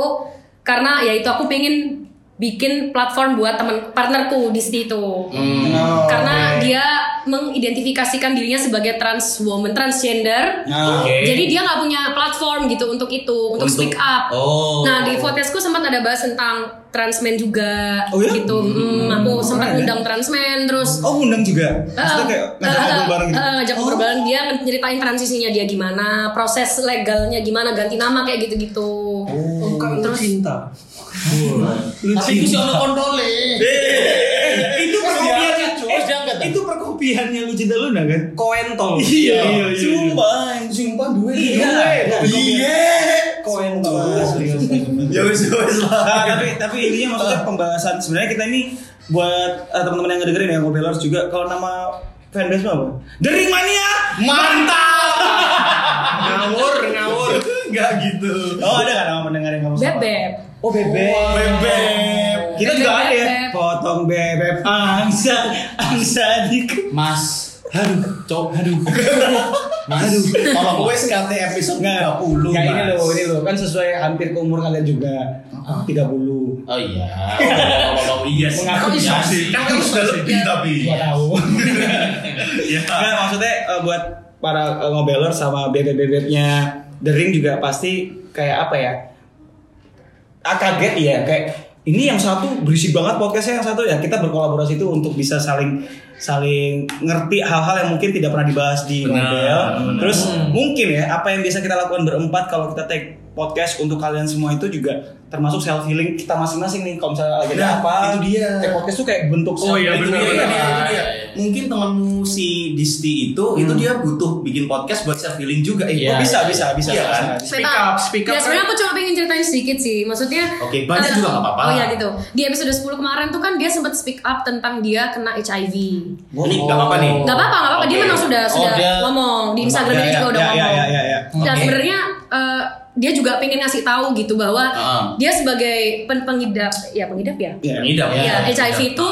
karena ya itu aku pengen bikin platform buat teman partnerku di situ. Hmm. Oh, karena oke. dia mengidentifikasikan dirinya sebagai trans woman transgender. Nah, Oke. Jadi dia nggak punya platform gitu untuk itu, untuk, Untuk- speak up. Oh. Nah di podcastku sempat ada bahas tentang transmen juga, Oh ya? gitu. Hmm, aku sempat keren ya. undang transmen, terus Oh ngundang juga? Maksudnya kayak ngajak ngobrol bareng gitu? ngajak ngobrol bareng dia nyeritain transisinya dia gimana, proses legalnya gimana, ganti nama kayak gitu-gitu. Oh, kan Terus cinta. Tapi itu sih ono kontole. itu perkopiannya diangkat. itu perkopiannya lu cinta Luna kan? Koentol. Iya, iya, iya. Sumpah, sumpah duit. Iya. Iya. Koentol. Ya wis wis lah. Tapi tapi ininya maksudnya pembahasan sebenarnya kita ini buat eh, teman-teman yang ngedengerin ya Ngobelers juga kalau nama fanbase apa? Dering Mania. Mantap. Ngawur, ngawur. Enggak gitu. Oh, ada kan nama pendengar yang kamu bebek. Oh, bebek. Bebek. Kita Bebek, juga ada ya. bebek. Potong bebek angsa angsa dik. Mas. Aduh, cok, aduh. Mas, Aduh. Kalau gue sekali episode 30 Ya ini loh, ini loh kan sesuai hampir ke umur kalian juga. 30. Oh iya. Oh iya sih. Mengaku Iya sih. Kan kamu sudah lebih tapi. Gua tahu. Iya. Nggak, maksudnya eh, buat para eh, ngobeler sama bebek-bebeknya The Ring juga pasti kayak apa ya? Ah, kaget ya kayak ini yang satu berisik banget podcastnya yang satu ya. Kita berkolaborasi itu untuk bisa saling saling ngerti hal-hal yang mungkin tidak pernah dibahas di benar. terus mungkin ya apa yang biasa kita lakukan berempat kalau kita take podcast untuk kalian semua itu juga termasuk self healing kita masing-masing nih. Kalau misalnya lagi ada Nah, apa, itu dia. Podcast tuh kayak bentuk Oh iya, Itu benar, dia, itu dia, dia. Iya, iya. Mungkin temanmu si Disti itu itu dia butuh bikin podcast buat self healing juga. Eh, Iya. kok bisa, bisa, bisa, Iya bisa, kan? bisa. Speak up, speak up. Ya sebenarnya aku cuma pengen ceritain sedikit sih. Maksudnya Oke, banyak eh, juga nggak apa-apa. Oh iya gitu. Di episode 10 kemarin tuh kan dia sempat speak up tentang dia kena HIV. Ini nggak apa-apa nih. Nggak apa-apa, nggak apa-apa. Dia Oke. memang sudah Oh, sudah dia- ngomong di Instagram Ya, dia ya, juga udah ya, ngomong. ya, ya, ya. Nah Oke. sebenarnya eh, dia juga pengen ngasih tahu gitu bahwa Ah. dia sebagai pen- pengidap ya pengidap ya. Iya. Pengidap Ya, HIV itu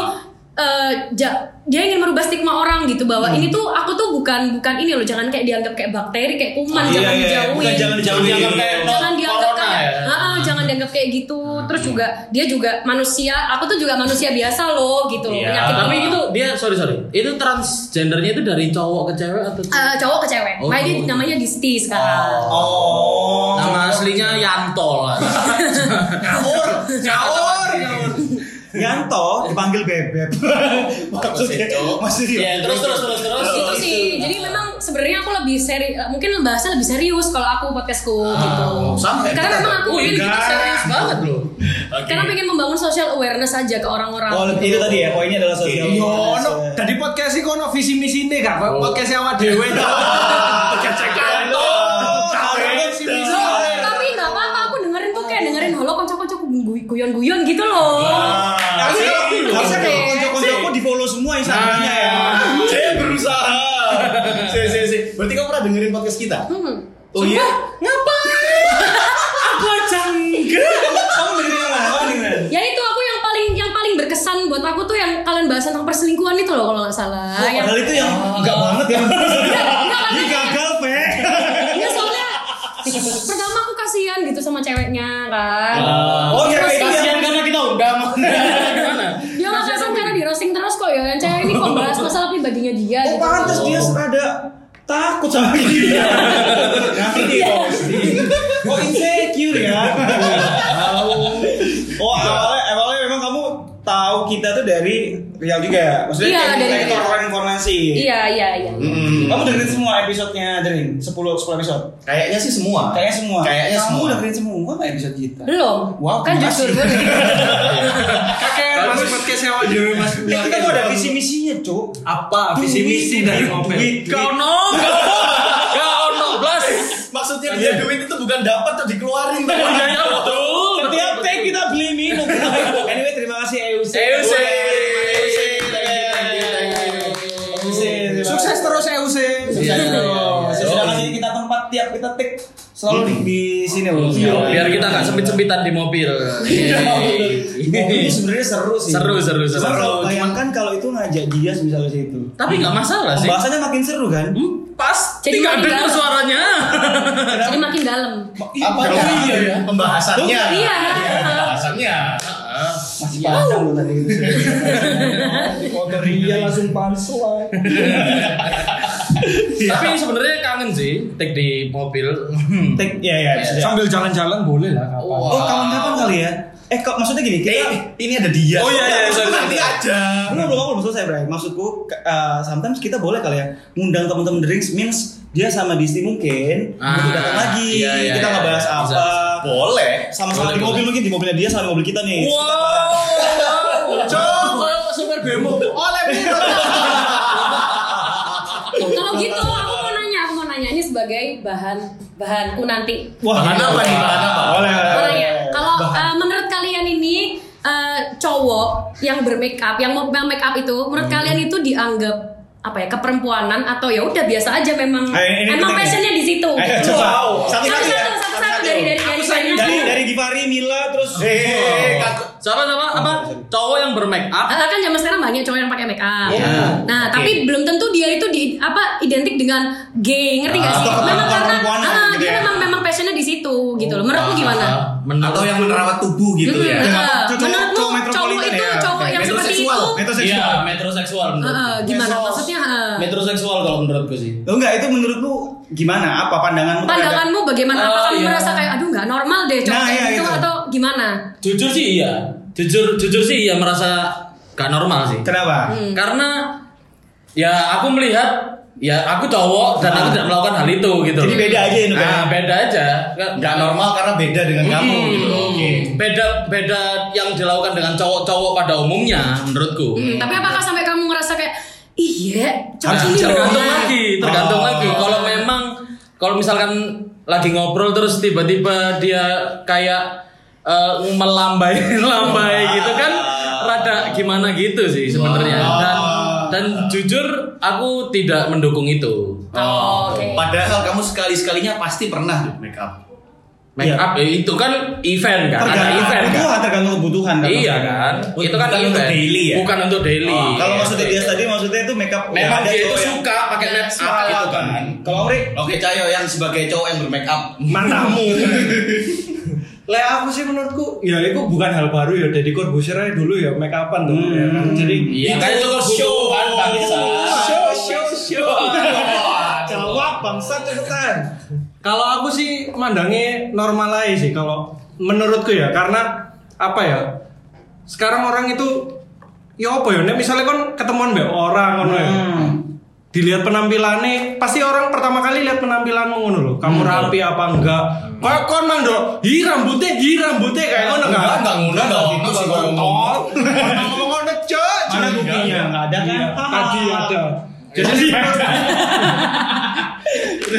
eh, ja- dia ingin merubah stigma orang gitu bahwa Hmm. ini tuh aku tuh bukan bukan ini loh jangan kayak dianggap kayak bakteri kayak kuman Iya, jangan iya, dijauhin bukan jangan dijauhin. Jangan kayak jangan dianggap kayak ya. Ah, jangan dianggap kayak gitu terus juga dia juga manusia aku tuh juga manusia biasa loh gitu loh Iya. penyakit Tapi itu dia sorry sorry. Itu transgendernya itu dari cowok ke cewek atau? Eh, cowok ke cewek Oh, makanya dia namanya Disti sekarang Oh. Nama aslinya Yanto lah. Ngawur, ngawur. Yanto dipanggil bebek. Maksudnya masih Ya terus terus terus terus. itu sih jadi memang sebenarnya aku lebih seri eh, mungkin bahasnya lebih serius kalau aku podcastku gitu. sama kayak karena memang aku Oh, iya, gitu serius banget. loh. karena pengen membangun social awareness aja ke orang-orang. Oh, itu tadi ya, poinnya adalah sosial. Yo, no, dari podcast ini kono visi misi ini gak? Podcast awak dewe. Loh, tapi nggak apa-apa aku dengerin tuh kayak dengerin halo kocok-kocok guyon-guyon gitu loh dengerin podcast kita? hmm. Oh iya? Aku canggih. Kamu dengerin yang mana? Kamu dengerin? ya itu aku yang paling yang paling berkesan buat aku tuh yang kalian bahas tentang perselingkuhan itu loh kalau nggak salah Oh, yang Padahal itu yang enggak banget ya. Ini gagal, Pe. ya soalnya pertama aku kasihan gitu sama ceweknya kan Oh, ya Terus itu Kasihan karena kita undang. Gimana? dia nggak kasihan karena di roasting terus kok ya yang cewek ini kok bahas masalah pribadinya dia Oh, gitu pantas dia rada takut sama dia. Nanti posting. Oh, insecure ya. Oh, awalnya kita tuh dari Real juga ya? Maksudnya Iya, kayak, dari Real. keluar informasi. iya iya iya Mm-mm. Kamu dengerin semua episodenya Derin? 10 10 episode. Kayaknya sih semua. Kayaknya semua. Kayaknya Kamu semua. dengerin semua nggak episode kita? belum Wow, kan jujur gue Kakek masih podcast dewe mas. Eh, kita tuh ada visi misinya, Cuk. Apa visi misi dari mobil? Kau no. Kau no plus. Maksudnya dia duit itu bukan dapat tuh dikeluarin tuh. Iya betul. Take kita beli minum. anyway, terima kasih EUC. EUC. Sukses terus EUC. Iya, iya, iya. Sudah kasih kita tempat tiap kita take selalu di, di sini loh. Biar kita nggak sempit-sempitan di mobil. Di mobil ini sebenarnya seru sih. Seru, seru, seru. kalau bayangkan kalau itu ngajak dia misalnya situ. Tapi nggak masalah sih. Pembahasannya makin seru kan? Pasti Jadi nggak makin dengar dalam. suaranya. jadi makin dalam Apa Oh, ya? iya, ya. Pembahasannya. Iya. Pembahasannya. Masih panjang loh tadi. Motor dia langsung pansuan. Tapi sebenarnya kangen sih take di mobil. Take ya ya. Sambil jalan-jalan boleh lah. Oh kapan-kapan kali ya? Eh kok maksudnya gini kita Eh, ini ada dia. Oh, iya, iya, sorry, sorry. Nanti aja. Belum belum belum selesai Bray. Maksudku uh, sometimes kita boleh kali ya ngundang teman-teman drinks means dia sama Disney mungkin Ah, butuh datang lagi. iya, iya, kita iya, ngebahas iya. apa. Bisa. Boleh. Sama-sama di mobil boleh. mungkin di mobilnya dia sama di mobil kita nih. Wow. Coba super bemo. Oleh biru. kalau gitu aku mau nanya aku mau nanya ini sebagai bahan bahanku nanti Wah, Bahan apa nih? Bahan apa? Boleh, boleh, nanya, kalau eh, menurut kalian ini eh, cowok yang bermake up, yang mau make up itu, menurut Hmm. kalian itu dianggap apa ya keperempuanan atau ya udah biasa aja memang Eh, ini emang nih. passionnya di situ. Eh, gitu. coba. Satu Satu-satu dari dari dari dari dari dari Givari, Mila terus Eh, kak- Siapa siapa apa? Cowok yang bermake up. Ah, kan zaman sekarang banyak cowok yang pakai make up. Iya. Nah, Oke. tapi belum tentu dia itu di apa identik dengan gay, ngerti gak Ah, sih? Memang karena ah, gitu dia ya. memang memang passionnya di situ gitu loh. Menurutmu gimana? Ah, menurut atau yang menerawat tubuh gitu ya. ah, Cowok- menurutmu cowok metropolitan itu ya? cowok yang seperti metroseksual. itu? Iya, metroseksual. metroseksual Ah, menurut. ah, gimana? Mesos. Maksudnya ah. Metroseksual kalau menurutku sih. Lo enggak itu menurutmu gimana? Apa pandanganmu? terhadap- pandanganmu bagaimana? Apa Oh, kamu iya. merasa kayak aduh nggak normal deh cowok Nah, iya, gitu gitu. atau gimana? Jujur sih iya. Jujur jujur sih iya merasa gak normal sih. Kenapa? Hmm. Karena ya aku melihat ya aku cowok dan aku tidak melakukan hal itu gitu. Jadi beda aja ya? Nah, beda aja. Nggak- Nggak normal karena beda dengan kamu Hmm, gitu. Beda beda yang dilakukan dengan cowok-cowok pada umumnya menurutku. Hmm, tapi apakah sampai kamu ngerasa kayak iya Nah, cocok nih tergantung loh." lagi, tergantung Oh. lagi. Kalau memang kalau misalkan lagi ngobrol terus tiba-tiba dia kayak eh, melambai lambai gitu kan rada gimana gitu sih sebenarnya. Dan dan jujur aku tidak mendukung itu. Oh, oke. Padahal kamu sekali-sekalinya pasti pernah tuh make up. Make Iya. up eh, itu kan event kan, ada Tergantung event kan. kebutuhan, tergantung kebutuhan kan. Iya kan, Oh, itu kan bukan untuk event. daily ya? Bukan untuk daily. Oh, Kalau Iya. maksudnya dia tadi maksudnya itu make up memang ada dia itu suka pakai make up gitu kan. kan. Kalau Amri Oke, Cayo yang sebagai cowok yang bermake up. matamu Le aku sih menurutku ya itu bukan hal baru ya Deddy Corbuzier aja dulu ya make upan tuh ya kan. Jadi Iya kan itu kebutuhan bangsa. show show show. Jawab bangsa cepetan. Kalau aku sih mandangnya normal aja sih kalau menurutku ya karena apa ya? Sekarang orang itu ya apa ya? Misalnya kon ketemuan mbak orang ngono ya. Dilihat penampilannya, pasti orang pertama kali lihat penampilanmu ngono loh. Kamu rapi apa enggak? Kok kon mang do, hi rambutnya, hi rambutnya kayak ngono Enggak, kan? enggak ngono dong. Itu sih ngomong. kontol. Ngomong ngono cok. Mana buktinya? Nggak ada kan? Tadi ada. Jadi ini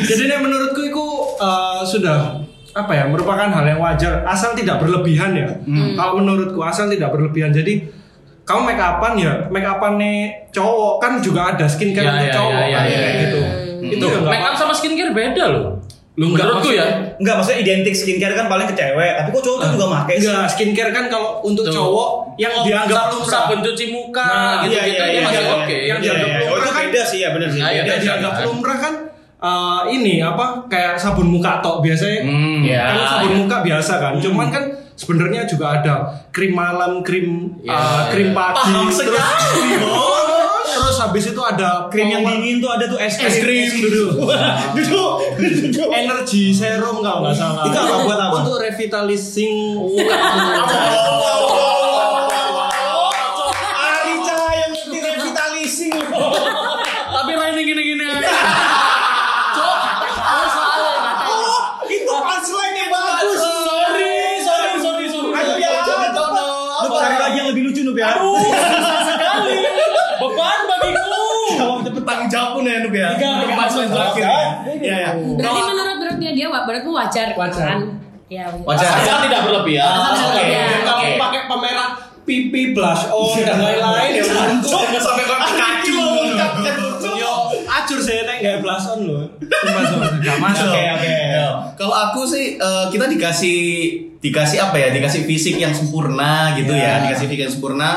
Jadi ini menurutku itu eh, sudah apa ya merupakan hal yang wajar asal tidak berlebihan ya. Kalau menurutku asal tidak berlebihan. Jadi kamu make upan ya make upan cowok kan juga ada skincare Ya, untuk ya, cowok ya, ya, kan, ya, kayak ya. gitu. Itu ya nggak make up sama skincare beda loh. Lu Enggak, menurutku ya. Enggak, maksudnya identik skincare kan paling ke cewek, tapi kok cowok tuh juga pakai sih. Enggak, skincare kan kalau untuk Tuh. cowok yang Oh, dianggap sabun- lumrah. sabun cuci muka Nah, gitu-gitu iya, ya iya, masih iya, oke. yang Iya, dianggap iya, iya. Oh, lumrah itu kan beda sih ya benar sih. Nah, iya, yang beda. dianggap lumrah kan eh, ini apa kayak sabun muka tok biasanya Hmm, ya. kan sabun muka biasa kan cuman kan sebenarnya juga ada krim malam krim Ya, eh, ya. krim pagi Paham terus sekali, Bos. terus habis itu ada Krim yang dingin tuh ada tuh es es krim dulu Duduk. Duduk. energy serum kalau nggak salah Itu apa, buat apa? untuk revitalizing Ari menurutmu wajar. Wajar. Kan? Ya. Wajar. Asal tidak berlebihan. Asal Oke, tidak berlebihan. kalau oke. pakai pemerah pipi blush on dan lain-lain ya menurutku Sampai kau kaki Yo, acur saya nek nggak blush on loh. Masuk, masuk. Oke, oke. Ya. Kalau aku sih eh, kita dikasih dikasih apa ya? Dikasih fisik yang sempurna gitu ya, Ya. dikasih fisik yang sempurna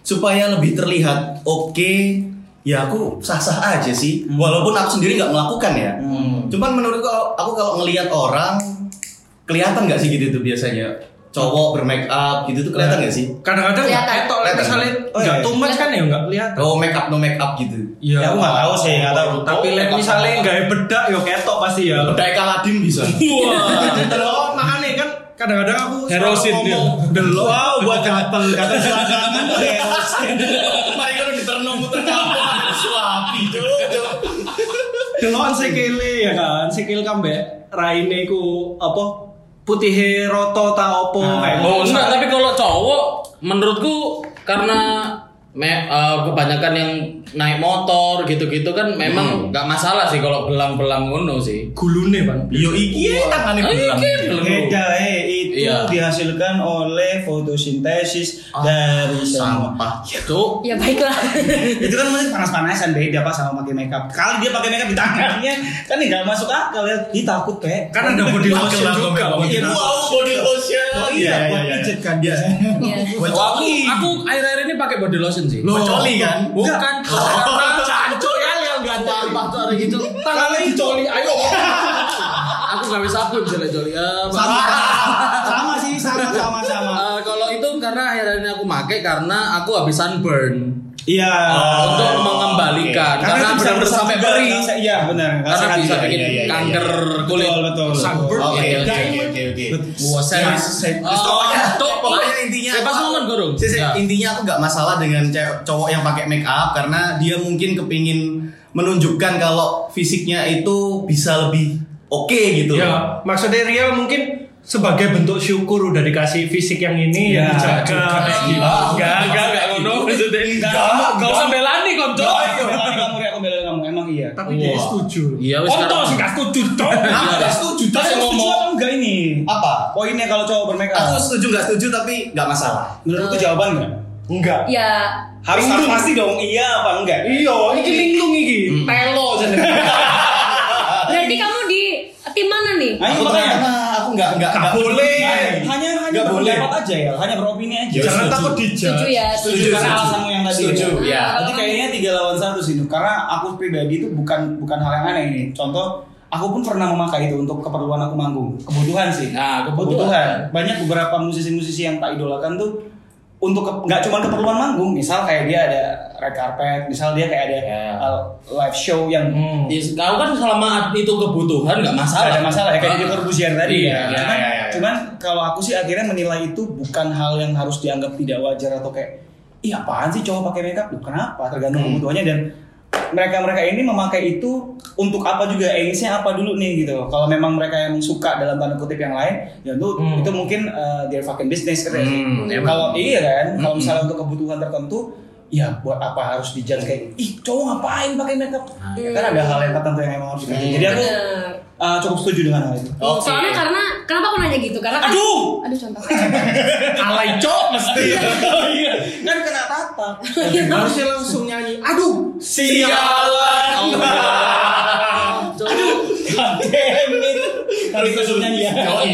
supaya lebih terlihat oke. Ya aku sah-sah aja sih, walaupun aku sendiri nggak melakukan ya. Cuman menurutku aku kalau ngelihat orang kelihatan nggak sih gitu tuh biasanya cowok bermake up gitu tuh kelihatan nggak sih? Kadang-kadang nggak ketok, Kelihatan. misalnya Oh, nggak iya. too much kan ya nggak kelihatan. Oh make up no make up gitu. Iya. Ya, aku nggak tahu sih, nggak tahu. Tapi Oh, misalnya nggak bedak yo ketok pasti ya. Bedai Kaladin bisa. Wah, delok makanya kan kadang-kadang aku Herosin dia. ngomong, delok. Wow, buat gatel, gatel selangkangan Mari kalau diterno muter. Delokan sikile ya kan, sikil kambe raine ku apa putih roto ta opo kayak Oh gitu. enggak, tapi kalau cowok menurutku karena me- eh, kebanyakan yang naik motor gitu-gitu kan memang nggak masalah sih kalau belang-belang ngono sih. gulune bang. Yo iki tangane Ah, belum. Beda eh itu Iya. dihasilkan oleh fotosintesis dari semua. Sampah. Cuk. Ya baiklah. itu kan masih panas-panasan beda pak sama pakai makeup. Kali dia pakai makeup di tangannya kan nggak masuk akal ya. Dia takut pe. Kan ada body lotion juga. pakai lotion. Oh iya, buat pijet kan biasanya. Iya. Buat aku coli. aku akhir-akhir ini pakai body lotion sih. Buat coli kan? Bukan. Cancuk ya yang enggak Apa tuh ada gitu? Tangannya dicoli, ayo. Aku nggak bisa sabun jelek joli. Ya, Sama, sama sih, sama, sama, sama. Eh, kalau itu karena akhir-akhir ini aku pakai karena aku habis sunburn. Iya. untuk mengembalikan Karena, karena itu bisa merusak sampai rasa- Iya benar. karena bisa bikin iya, iya, kanker kulit Betul betul. Sunburn. Oke Iya, oke iya. oke oke oke. Wah, serius. Serius. Oh, Pokoknya pokoknya intinya pas ngomong sih, Ya. intinya aku nggak masalah dengan cowok yang pakai make up karena dia mungkin kepingin menunjukkan kalau fisiknya itu bisa lebih oke gitu. Ya, maksudnya Ria mungkin sebagai bentuk syukur udah dikasih fisik yang ini Ya, yang dijaga. juga. Enggak, enggak, enggak ngono maksudnya. Enggak, enggak usah belani konco. Kamu Ria, aku belain kamu emang iya. Tapi dia setuju. Iya, wis sekarang. sih nggak setuju dong. Setuju. Tapi ngomong setuju apa enggak ini? apa? Poinnya kalau cowok bermake up. Aku setuju nggak setuju tapi nggak masalah. Menurutku jawaban enggak? Enggak. Ya Harus pasti dong iya apa enggak? Iya, iki linglung iki. Telo jenenge. berarti kamu tim mana nih? Ayo Aku makanya. aku nggak nggak Nggak boleh. Hanya hanya boleh. aja ya, hanya beropini aja. Ya, Jangan setuju. takut dijudge. Setuju ya. Setuju karena alasanmu yang tadi. Setuju, ya. Jadi kayaknya tiga lawan satu sih, karena aku pribadi itu bukan bukan hal yang aneh ini. Contoh, aku pun pernah memakai itu untuk keperluan aku manggung. Kebutuhan sih. Nah, kebutuhan. Banyak beberapa musisi-musisi yang tak idolakan tuh untuk nggak cuma keperluan manggung, misal kayak dia ada red carpet, misal dia kayak ada Ya. uh, live show yang Hmm. Ya, kau kan selama itu kebutuhan nggak masalah. Nggak ada masalah ya kayak Ah. di Corbusier tadi Iya, ya. iya, cuman, iya, iya. cuman kalau aku sih akhirnya menilai itu bukan hal yang harus dianggap tidak wajar atau kayak iya apaan sih cowok pakai makeup? Loh, kenapa? Tergantung Hmm. kebutuhannya dan mereka-mereka ini memakai itu untuk apa juga aims-nya apa dulu nih gitu. Kalau memang mereka yang suka dalam tanda kutip yang lain, ya itu Hmm. itu mungkin uh, their fucking business gitu ya. Hmm, emang. Kalau iya kan, kalau Hmm. misalnya untuk kebutuhan tertentu ya buat apa harus dijudge kayak ih cowok ngapain pakai makeup? Ya kan ada hal yang tertentu yang memang harus dikaji. Jadi aku uh, cukup setuju dengan hal itu. Oke. Soalnya karena kenapa aku nanya gitu? Karena kan, Aduh! aduh contoh. Alay cok mesti. Iya, kan kena tatap. Harusnya langsung nyanyi. Aduh, Sialan. Harus langsung nyanyi ya. Yoi.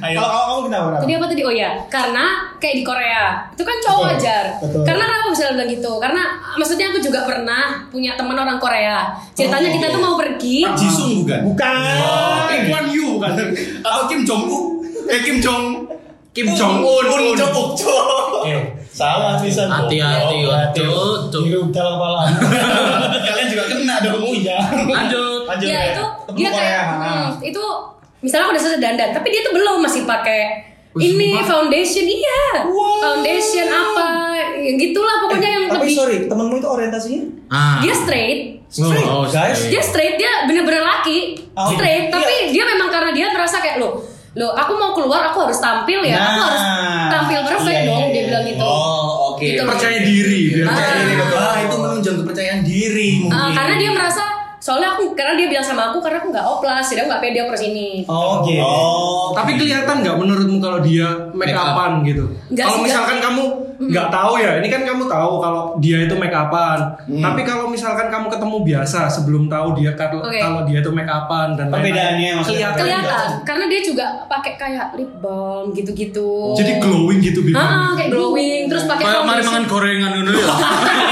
Ayo. Kalau kalau kamu kenapa? Ram? Tadi apa tadi? Oh ya, karena kayak di Korea itu kan cowok Betul, wajar. betul. Karena kenapa bisa bilang gitu? Karena maksudnya aku juga pernah punya teman orang Korea. Ceritanya Oh, kita oke. tuh mau pergi. Pak Jisung bukan? Bukan. Lee Kuan Yew kan. Atau Kim Jong Un? Eh Kim Jong Kim Jong Un. Un Jong Un Eh, Salah bisa. Hati-hati, waduh, tuh. Hidup dalam kepala. Kalian juga kena dong. Oh iya. Lanjut. Lanjut. ya itu dia kayak hmm, itu misalnya aku udah selesai dandan, tapi dia tuh belum masih pakai Wih, ini sumpah. foundation iya. Foundation apa? Ya gitulah pokoknya yang Tapi lebih sorry, temenmu itu orientasinya? Ah. dia straight. Straight, Oh, guys. straight. Dia straight, dia bener-bener laki. Oh, straight, iya. tapi dia memang karena dia merasa kayak lo Loh, aku mau keluar, aku harus tampil ya. aku Nah. harus tampil perfect Iya, iya, dong, dia iya. bilang gitu. Oh, oke. Gitu. percaya diri. biar Ah. percaya diri. Ah, itu menunjang kepercayaan diri mungkin. Ah, karena dia merasa soalnya aku karena dia bilang sama aku karena aku nggak oplas, jadi aku nggak pede aku ke sini. Oh, oke. Oh. Tapi kelihatan nggak menurutmu kalau dia make Make up. upan gitu? Kalau sih, misalkan kamu nggak tahu ya, ini kan kamu tahu kalau dia itu make upan. Hmm. Tapi kalau misalkan kamu ketemu biasa sebelum tahu dia kalau Oke. kalau dia itu make upan dan lain-lain, Perbedaannya maksudnya. kelihatan. Kelihatan, karena dia juga pakai kayak lip balm gitu-gitu. Jadi glowing gitu bibirnya. Ah, kayak glowing, terus pakai Kayak mari mangan gorengan ngono ya.